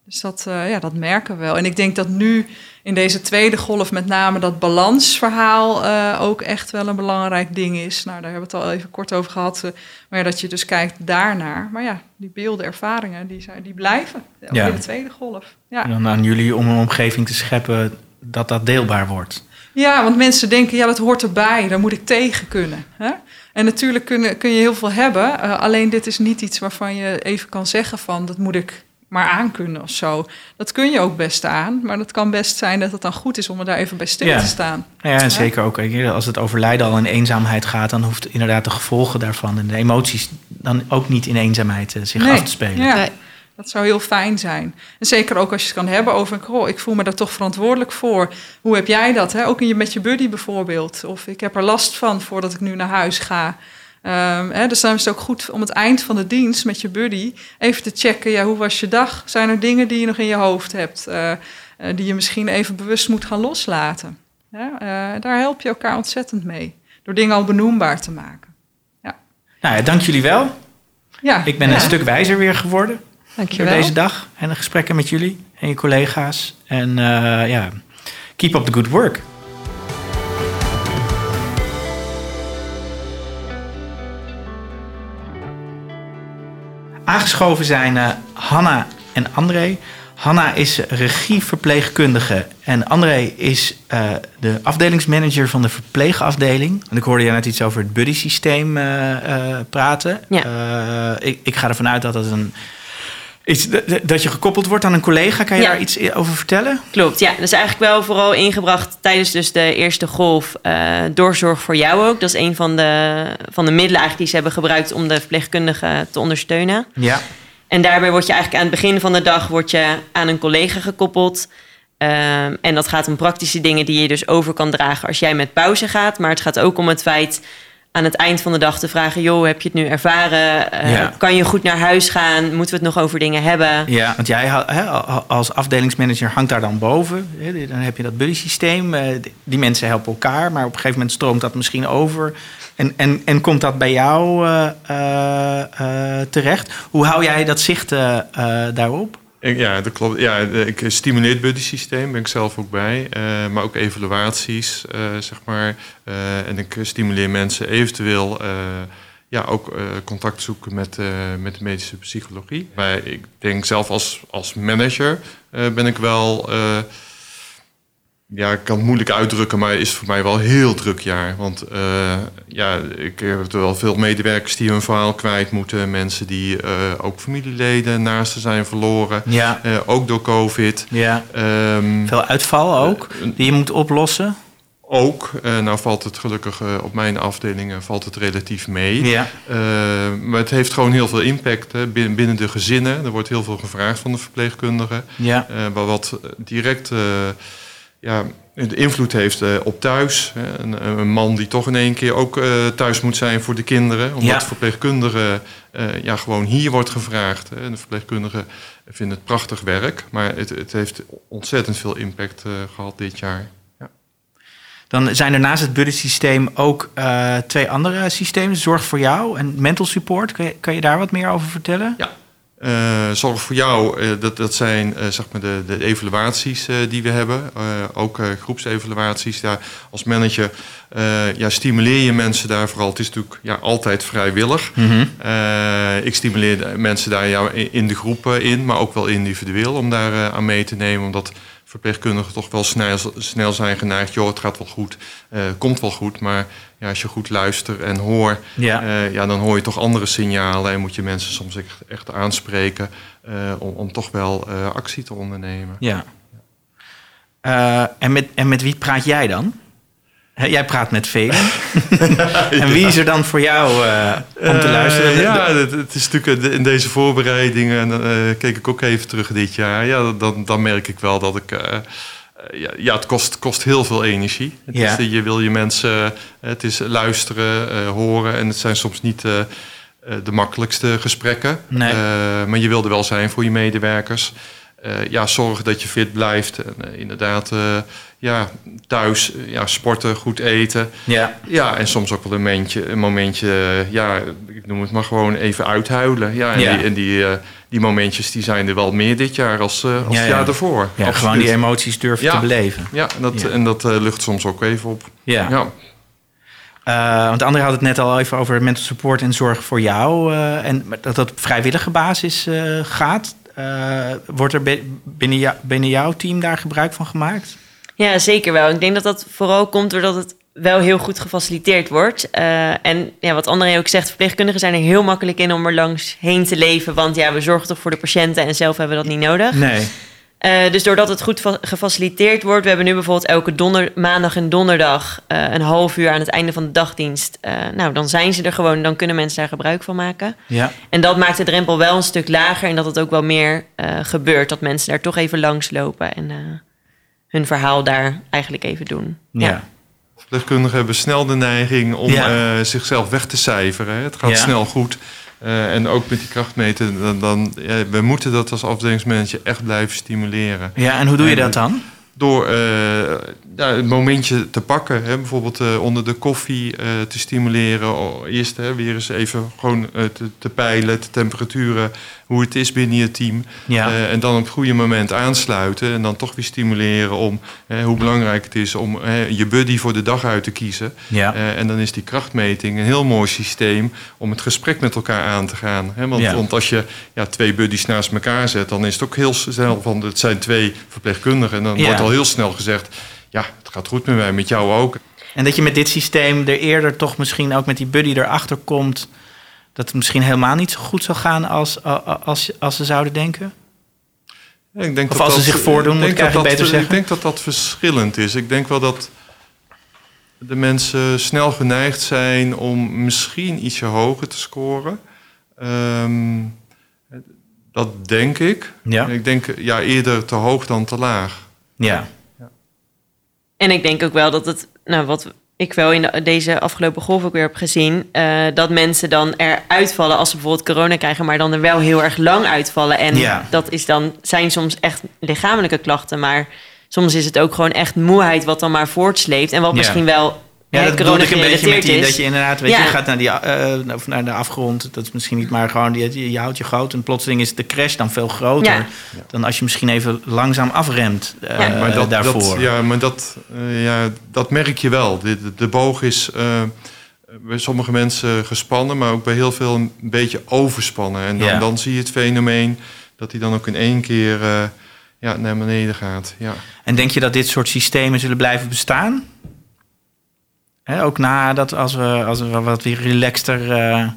Dus dat, uh, ja, dat merken we wel. En ik denk dat nu in deze tweede golf met name dat balansverhaal uh, ook echt wel een belangrijk ding is. Nou, daar hebben we het al even kort over gehad. maar dat je dus kijkt daarnaar. Maar ja, die beelden, ervaringen, die, zijn, die blijven. Ook ja. in de tweede golf. Ja. En dan aan jullie om een omgeving te scheppen dat dat deelbaar wordt. Ja, want mensen denken, ja, dat hoort erbij, daar moet ik tegen kunnen. Hè? En natuurlijk kun, kun je heel veel hebben, alleen dit is niet iets waarvan je even kan zeggen van, dat moet ik maar aankunnen of zo. Dat kun je ook best aan, maar het kan best zijn dat het dan goed is om er daar even bij stil te staan. Ja, en zeker ook als het overlijden al in eenzaamheid gaat, dan hoeft inderdaad de gevolgen daarvan en de emoties dan ook niet in eenzaamheid uh, zich af te spelen. Ja. Dat zou heel fijn zijn. En zeker ook als je het kan hebben over, oh, ik voel me daar toch verantwoordelijk voor. Hoe heb jij dat? Hè? Ook in je, met je buddy bijvoorbeeld. Of ik heb er last van voordat ik nu naar huis ga. Um, hè, dus dan is het ook goed om het eind van de dienst met je buddy even te checken. Ja, hoe was je dag? Zijn er dingen die je nog in je hoofd hebt, uh, uh, die je misschien even bewust moet gaan loslaten? Ja, uh, daar help je elkaar ontzettend mee. Door dingen al benoembaar te maken. Ja. Nou ja, dank jullie wel. Ja, ik ben ja. een stuk wijzer weer geworden. Dankjewel. Voor deze dag en de gesprekken met jullie en je collega's. En ja, keep up the good work. Aangeschoven zijn uh, Hanna en André. Hanna is regieverpleegkundige en André is uh, de afdelingsmanager van de verpleegafdeling. En ik hoorde je net iets over het buddy systeem uh, praten. Ja. ik, ik ga ervan uit dat dat een Iets, dat je gekoppeld wordt aan een collega, kan je daar iets over vertellen? Klopt, ja. Dat is eigenlijk wel vooral ingebracht tijdens dus de eerste golf. Uh, doorzorg voor jou ook. Dat is een van de, van de middelen eigenlijk die ze hebben gebruikt om de verpleegkundigen te ondersteunen. Ja. En daarbij word je eigenlijk aan het begin van de dag word je aan een collega gekoppeld. Um, en dat gaat om praktische dingen die je dus over kan dragen als jij met pauze gaat. Maar het gaat ook om het feit aan het eind van de dag te vragen: joh, heb je het nu ervaren? Uh, Kan je goed naar huis gaan? Moeten we het nog over dingen hebben? Ja, want jij als afdelingsmanager hangt daar dan boven. Dan heb je dat buddy systeem. Eh, die mensen helpen elkaar, maar op een gegeven moment stroomt dat misschien over. En, en, en komt dat bij jou uh, uh, terecht? Hoe hou jij dat zicht daarop? Ja, dat klopt. Ja, ik stimuleer het buddy systeem, ben ik zelf ook bij. maar ook evaluaties, zeg maar. en ik stimuleer mensen eventueel ja, ook contact zoeken met, met de medische psychologie. Maar ik denk zelf als, als manager ben ik wel ja, ik kan het moeilijk uitdrukken, maar is voor mij wel een heel druk jaar. Want uh, ja, ik heb wel veel medewerkers die hun verhaal kwijt moeten. Mensen die uh, ook familieleden naast ze zijn verloren. Ja. Uh, ook door COVID. Ja. Um, veel uitval ook, die je moet oplossen. Ook, nou valt het gelukkig op mijn afdelingen valt het relatief mee. Ja. maar het heeft gewoon heel veel impact hè, binnen, binnen de gezinnen. Er wordt heel veel gevraagd van de verpleegkundigen. Ja. wat direct ja, de invloed heeft uh, op thuis. Een, een, man die toch in één keer ook uh, thuis moet zijn voor de kinderen. Omdat ja. verpleegkundigen uh, ja, gewoon hier wordt gevraagd. Hè. De verpleegkundigen vinden het prachtig werk. Maar het, het heeft ontzettend veel impact gehad dit jaar. Ja. Dan zijn er naast het buddy-systeem ook twee andere systemen. Zorg voor jou en mental support. Kun je, kan je daar wat meer over vertellen? Ja, uh, zorg voor jou, uh, dat, dat zijn uh, zeg maar de, de evaluaties die we hebben. ook groepsevaluaties. Daar als manager ja, stimuleer je mensen daar vooral. Het is natuurlijk ja, altijd vrijwillig. Mm ik stimuleer mensen daar ja, in de groepen in, maar ook wel individueel om daar aan mee te nemen. Omdat verpleegkundigen toch wel snel, snel zijn geneigd. Joh, het gaat wel goed, uh, komt wel goed. Maar ja, als je goed luistert en hoort, ja. Uh, ja, dan hoor je toch andere signalen. En moet je mensen soms echt, echt aanspreken uh, om, om toch wel actie te ondernemen. Ja. en, met, en met wie praat jij dan? Jij praat met velen. en wie is er dan voor jou uh, om te uh, luisteren? Ja, het, het, is natuurlijk in deze voorbereidingen. Uh, keek ik ook even terug dit jaar. Ja, dan, dan merk ik wel dat ik. ja, ja, het kost, kost heel veel energie. Het ja. is, je wil je mensen. Het is luisteren, horen. En het zijn soms niet de makkelijkste gesprekken. Nee. maar je wil er wel zijn voor je medewerkers. Ja, zorg dat je fit blijft. En inderdaad ja, thuis ja, sporten, goed eten. Ja. ja, en soms ook wel een momentje, een momentje ja, ik noem het maar gewoon even uithuilen. Ja, en, Die, en die, uh, die momentjes die zijn er wel meer dit jaar als, uh, als ja, het jaar daarvoor. Ja, gewoon die emoties durven te beleven. Ja, en dat, en dat uh, lucht soms ook even op. Ja. ja. want André had het net al even over mental support en zorg voor jou. en dat dat op vrijwillige basis gaat. Wordt er binnen, jou, binnen jouw team daar gebruik van gemaakt? Ja, zeker wel. Ik denk dat dat vooral komt doordat het wel heel goed gefaciliteerd wordt. Uh, en ja, wat André ook zegt, verpleegkundigen zijn er heel makkelijk in om er langs heen te leven. Want ja, we zorgen toch voor de patiënten en zelf hebben we dat niet nodig. Nee. Uh, dus doordat het goed gefaciliteerd wordt, we hebben nu bijvoorbeeld elke donder, maandag en donderdag uh, een half uur aan het einde van de dagdienst. nou, dan zijn ze er gewoon, dan kunnen mensen daar gebruik van maken. Ja. En dat maakt de drempel wel een stuk lager en dat het ook wel meer gebeurt. Dat mensen daar toch even langs lopen en hun verhaal daar eigenlijk even doen. Ja. Verpleegkundigen hebben snel de neiging om ja. uh, zichzelf weg te cijferen. Het gaat snel goed. Uh, en ook met die krachtmeten, dan, dan ja, we moeten dat als afdelingsmanager echt blijven stimuleren. Ja, en hoe doe je dat dan? Door uh, ja, een momentje te pakken. Hè, bijvoorbeeld uh, onder de koffie uh, te stimuleren. Eerst hè, weer eens even gewoon te, te, peilen, de temperaturen, hoe het is binnen je team. Ja. en dan op het goede moment aansluiten. En dan toch weer stimuleren om hoe belangrijk het is om je buddy voor de dag uit te kiezen. Ja. en dan is die krachtmeting een heel mooi systeem om het gesprek met elkaar aan te gaan. Hè, want, ja. want, als je ja, twee buddies naast elkaar zet, dan is het ook heel snel van het zijn twee verpleegkundigen. En dan wordt al heel snel gezegd ja, het gaat goed met mij, met jou ook. En dat je met dit systeem er eerder toch misschien ook met die buddy erachter komt... dat het misschien helemaal niet zo goed zou gaan als, als, als ze zouden denken? Ik denk of als ze zich voordoen, moet ik eigenlijk beter zeggen. Ik denk dat dat verschillend is. Ik denk wel dat de mensen snel geneigd zijn om misschien ietsje hoger te scoren. Um, dat denk ik. Ja. Ik denk ja, eerder te hoog dan te laag. Ja. En ik denk ook wel dat het, nou, wat ik wel in deze afgelopen golf ook weer heb gezien, uh, dat mensen dan er uitvallen als ze bijvoorbeeld corona krijgen, maar dan er wel heel erg lang uitvallen. En ja. dat is dan, zijn soms echt lichamelijke klachten, maar soms is het ook gewoon echt moeheid wat dan maar voortsleept. En wat misschien wel Ja, dat bedoelde ik een beetje met die, dat je inderdaad, weet je, Ja. je gaat naar, die, eh, of naar de afgrond. Dat is misschien niet, maar gewoon, je, je houdt je groot. En plotseling is de crash dan veel groter Ja. dan als je misschien even langzaam afremt eh, Ja. maar dat, daarvoor. Dat, ja, maar dat, eh, ja, dat merk je wel. De, de, de boog is eh, bij sommige mensen gespannen, maar ook bij heel veel een beetje overspannen. En dan, Ja. dan zie je het fenomeen dat hij dan ook in één keer eh, ja, naar beneden gaat. Ja. En denk je dat dit soort systemen zullen blijven bestaan? Hè, ook nadat als we, als we wat weer relaxter... eh,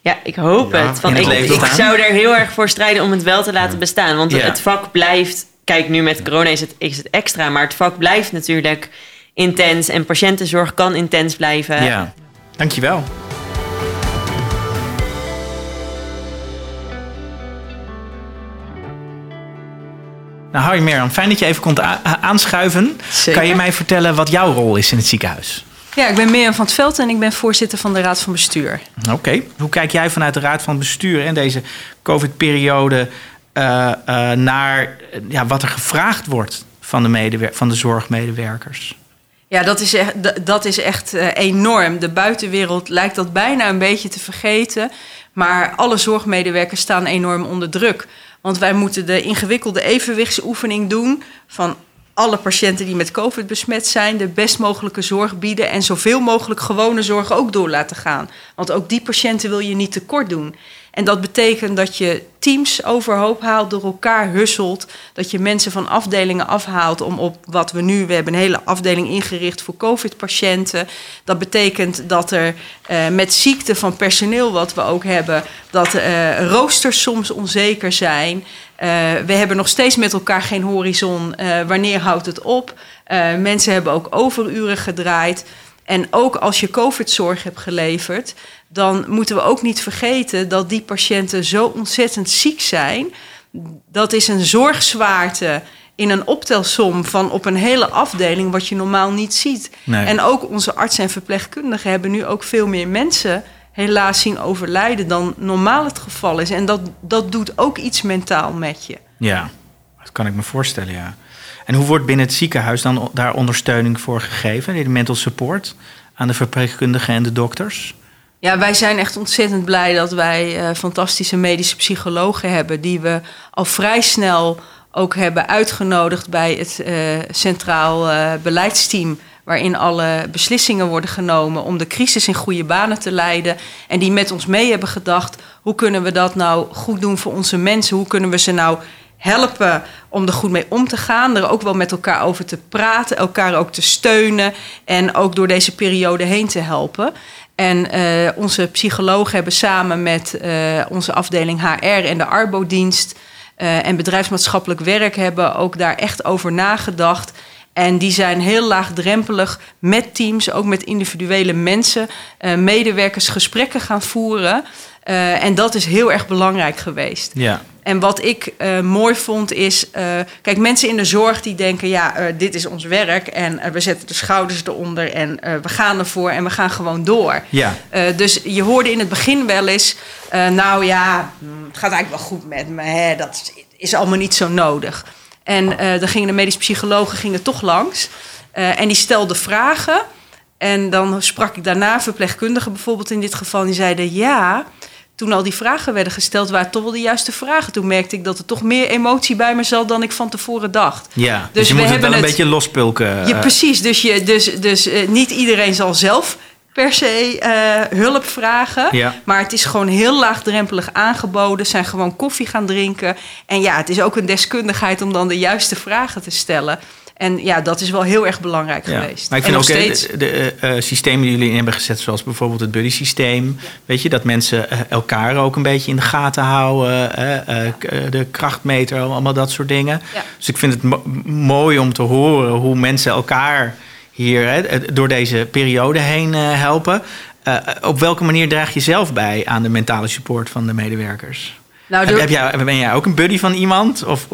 Ja, ik hoop Ja, het. Want het ik, ik zou er heel erg voor strijden om het wel te laten bestaan. Want Ja. het vak blijft... Kijk, nu met corona is het, is het extra. Maar het vak blijft natuurlijk intens. En patiëntenzorg kan intens blijven. ja, dankjewel. Nou, hoi Mirjam, fijn dat je even kon aanschuiven. Zeker. Kan je mij vertellen wat jouw rol is in het ziekenhuis? Ja, ik ben Mirjam van het Veld en ik ben voorzitter van de Raad van Bestuur. Oké. Hoe kijk jij vanuit de Raad van Bestuur in deze COVID-periode eh, eh, naar eh, ja, wat er gevraagd wordt van de, van de zorgmedewerkers? Ja, dat is echt, dat is echt enorm. De buitenwereld lijkt dat bijna een beetje te vergeten. Maar alle zorgmedewerkers staan enorm onder druk. Want wij moeten de ingewikkelde evenwichtsoefening doen van alle patiënten die met COVID besmet zijn, de best mogelijke zorg bieden en zoveel mogelijk gewone zorg ook door laten gaan. Want ook die patiënten wil je niet tekort doen. En dat betekent dat je teams overhoop haalt, door elkaar husselt. Dat je mensen van afdelingen afhaalt om op wat we nu... We hebben een hele afdeling ingericht voor covid-patiënten. Dat betekent dat er eh, met ziekte van personeel wat we ook hebben... dat eh, roosters soms onzeker zijn. Eh, we hebben nog steeds met elkaar geen horizon. Eh, wanneer houdt het op? Eh, mensen hebben ook overuren gedraaid. En ook als je COVID-zorg hebt geleverd, dan moeten we ook niet vergeten dat die patiënten zo ontzettend ziek zijn. Dat is een zorgzwaarte in een optelsom van op een hele afdeling wat je normaal niet ziet. Nee. En ook onze artsen en verpleegkundigen hebben nu ook veel meer mensen helaas zien overlijden dan normaal het geval is. En dat, dat doet ook iets mentaal met je. Ja, dat kan ik me voorstellen, ja. En hoe wordt binnen het ziekenhuis dan daar ondersteuning voor gegeven? De mental support aan de verpleegkundigen en de dokters? Ja, wij zijn echt ontzettend blij dat wij eh, fantastische medische psychologen hebben. Die we al vrij snel ook hebben uitgenodigd bij het eh, Centraal eh, Beleidsteam. Waarin alle beslissingen worden genomen om de crisis in goede banen te leiden. En die met ons mee hebben gedacht: hoe kunnen we dat nou goed doen voor onze mensen? Hoe kunnen we ze nou helpen om er goed mee om te gaan. Er ook wel met elkaar over te praten, elkaar ook te steunen en ook door deze periode heen te helpen. En eh, onze psychologen hebben samen met eh, onze afdeling HR en de Arbodienst eh, en bedrijfsmaatschappelijk werk hebben ook daar echt over nagedacht. En die zijn heel laagdrempelig met teams, ook met individuele mensen, medewerkers gesprekken gaan voeren. En dat is heel erg belangrijk geweest. Ja. En wat ik eh, mooi vond is, eh, kijk, mensen in de zorg die denken, ja, eh, dit is ons werk en we zetten de schouders eronder en we gaan ervoor en we gaan gewoon door. Ja. Dus je hoorde in het begin wel eens, nou ja, hm, het gaat eigenlijk wel goed met me, hè, dat is, allemaal niet zo nodig. En dan gingen de medisch psychologen gingen toch langs en die stelden vragen. En dan sprak ik daarna verpleegkundigen bijvoorbeeld in dit geval, die zeiden ja toen al die vragen werden gesteld, waren toch wel de juiste vragen. Toen merkte ik dat er toch meer emotie bij me zat dan ik van tevoren dacht. Ja, dus, Dus je we moet het wel hebben een het- beetje lospulken. Ja, eh, precies. Dus, je, dus, dus eh, niet iedereen zal zelf per se eh, hulp vragen. Ja. Maar het is gewoon heel laagdrempelig aangeboden. Ze zijn gewoon koffie gaan drinken. En ja, het is ook een deskundigheid om dan de juiste vragen te stellen. En ja, dat is wel heel erg belangrijk Ja. geweest. Maar ik en vind nog ook steeds. de, de, eh, eh, systemen die jullie in hebben gezet, zoals bijvoorbeeld het buddy-systeem. Weet je, dat mensen eh, elkaar ook een beetje in de gaten houden. eh, eh, eh, de krachtmeter, allemaal dat soort dingen. Ja. Dus ik vind het mo- mooi om te horen hoe mensen elkaar hier hè, eh, door deze periode heen eh, helpen. Eh, op welke manier draag je zelf bij aan de mentale support van de medewerkers? Nou, door- heb jij, ben jij ook een buddy van iemand? Of,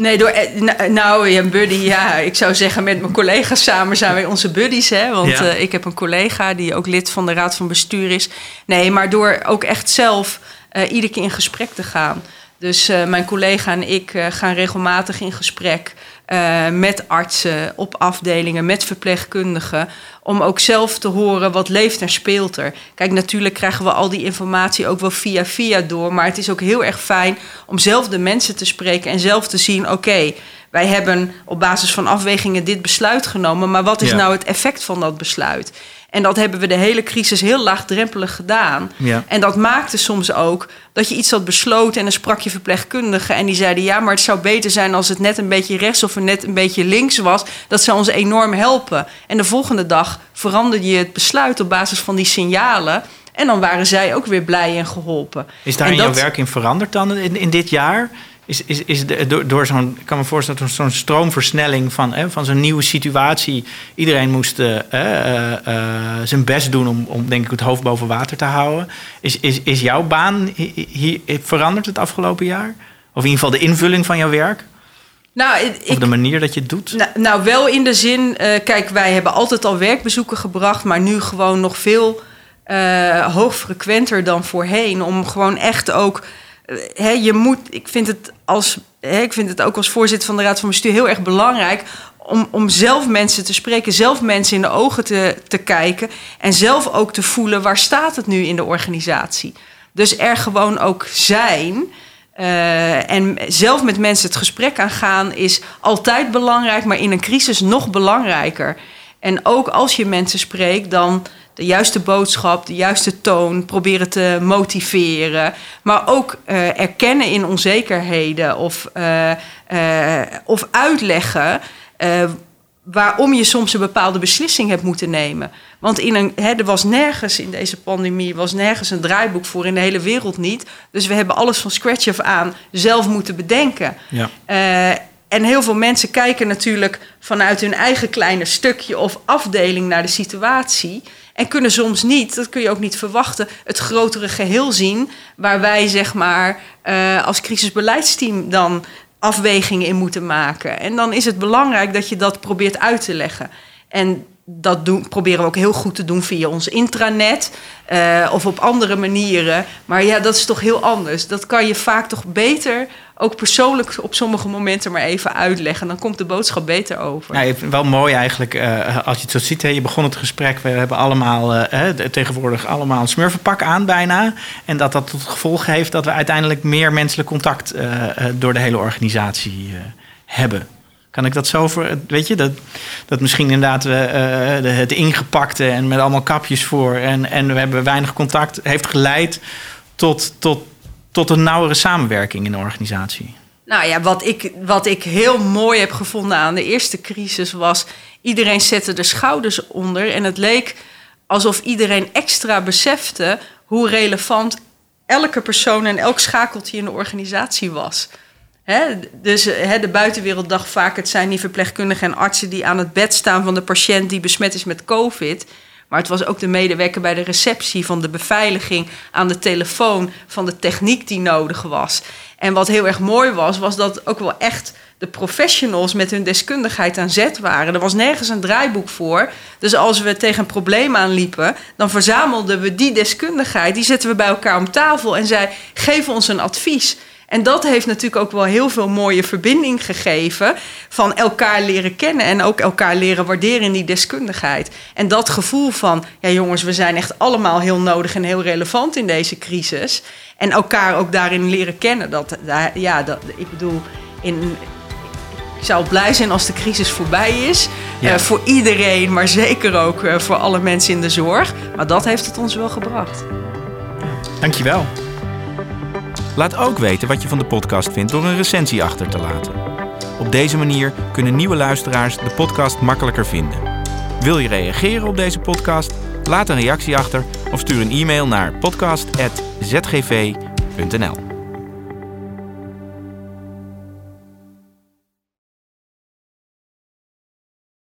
Nee, door, eh, nou, ja, buddy, ja, ik zou zeggen met mijn collega's samen zijn wij onze buddies. Hè? Want Ja. eh, ik heb een collega die ook lid van de raad van bestuur is. Nee, maar door ook echt zelf uh, iedere keer in gesprek te gaan. Dus uh, mijn collega en ik gaan regelmatig in gesprek uh, met artsen op afdelingen, met verpleegkundigen. Om ook zelf te horen wat leeft en speelt er. Kijk, natuurlijk krijgen we al die informatie ook wel via via door. Maar het is ook heel erg fijn om zelf de mensen te spreken en zelf te zien: oké, okay, wij hebben op basis van afwegingen dit besluit genomen. Maar wat is ja. nou het effect van dat besluit? En dat hebben we de hele crisis heel laagdrempelig gedaan. Ja. En dat maakte soms ook dat je iets had besloten en dan sprak je verpleegkundigen en die zeiden ja, maar het zou beter zijn als het net een beetje rechts of net een beetje links was. Dat zou ons enorm helpen. En de volgende dag veranderde je het besluit op basis van die signalen. En dan waren zij ook weer blij en geholpen. Is daar en in dat, jouw werk in veranderd dan in, in dit jaar? Is, is, is de, door, door zo'n, ik kan me voorstellen, door zo'n stroomversnelling van, hè, van zo'n nieuwe situatie. Iedereen moest uh, uh, uh, zijn best doen om, om, denk ik, het hoofd boven water te houden. Is, is, is jouw baan hier veranderd het afgelopen jaar? Of in ieder geval de invulling van jouw werk? Nou, ik, of de manier dat je het doet? Nou, nou wel in de zin, kijk, wij hebben altijd al werkbezoeken gebracht, maar nu gewoon nog veel hoogfrequenter dan voorheen. Om gewoon echt ook He, je moet, ik vind het als, ik vind het ook als voorzitter van de Raad van Bestuur heel erg belangrijk om, om zelf mensen te spreken, zelf mensen in de ogen te, te kijken en zelf ook te voelen waar staat het nu in de organisatie. Dus er gewoon ook zijn. Uh, en zelf met mensen het gesprek aangaan is altijd belangrijk, maar in een crisis nog belangrijker. En ook als je mensen spreekt, dan de juiste boodschap, de juiste toon proberen te motiveren. Maar ook uh, erkennen in onzekerheden of, uh, uh, of uitleggen waarom je soms een bepaalde beslissing hebt moeten nemen. Want in een, hè, er was nergens in deze pandemie was nergens een draaiboek voor in de hele wereld niet. Dus we hebben alles van scratch af aan zelf moeten bedenken. Ja. En heel veel mensen kijken natuurlijk vanuit hun eigen kleine stukje of afdeling naar de situatie. En kunnen soms niet, dat kun je ook niet verwachten, het grotere geheel zien. Waar wij zeg maar uh, als crisisbeleidsteam dan afwegingen in moeten maken. En dan is het belangrijk dat je dat probeert uit te leggen. En dat doen, proberen we ook heel goed te doen via ons intranet uh, of op andere manieren. Maar ja, dat is toch heel anders. Dat kan je vaak toch beter ook persoonlijk op sommige momenten maar even uitleggen. Dan komt de boodschap beter over. Ja, wel mooi eigenlijk uh, als je het zo ziet. Hè, je begon het gesprek, we hebben allemaal uh, tegenwoordig allemaal een smurfenpak aan bijna. En dat dat tot gevolg heeft dat we uiteindelijk meer menselijk contact door de hele organisatie hebben. Kan ik dat zo voor, weet je, dat, dat misschien inderdaad uh, de, het ingepakte en met allemaal kapjes voor en, en we hebben weinig contact, heeft geleid tot, tot, tot een nauwere samenwerking in de organisatie? Nou ja, wat ik, wat ik heel mooi heb gevonden aan de eerste crisis was... iedereen zette de schouders onder en het leek alsof iedereen extra besefte... hoe relevant elke persoon en elk schakeltje in de organisatie was. Dus de buitenwereld dacht vaak... het zijn die verpleegkundigen en artsen die aan het bed staan... van de patiënt die besmet is met covid... Maar het was ook de medewerker bij de receptie, van de beveiliging, aan de telefoon, van de techniek die nodig was. En wat heel erg mooi was, was dat ook wel echt de professionals met hun deskundigheid aan zet waren. Er was nergens een draaiboek voor. Dus als we tegen een probleem aanliepen, dan verzamelden we die deskundigheid. Die zetten we bij elkaar om tafel en zei: geef ons een advies. En dat heeft natuurlijk ook wel heel veel mooie verbinding gegeven van elkaar leren kennen en ook elkaar leren waarderen in die deskundigheid. En dat gevoel van, ja jongens, we zijn echt allemaal heel nodig en heel relevant in deze crisis. En elkaar ook daarin leren kennen. Dat, ja, dat, ik bedoel, in, ik zou blij zijn als de crisis voorbij is. Ja. Uh, voor iedereen, maar zeker ook uh, voor alle mensen in de zorg. Maar dat heeft het ons wel gebracht. Dankjewel. Laat ook weten wat je van de podcast vindt door een recensie achter te laten. Op deze manier kunnen nieuwe luisteraars de podcast makkelijker vinden. Wil je reageren op deze podcast? Laat een reactie achter of stuur een e-mail naar podcast.zgv.nl.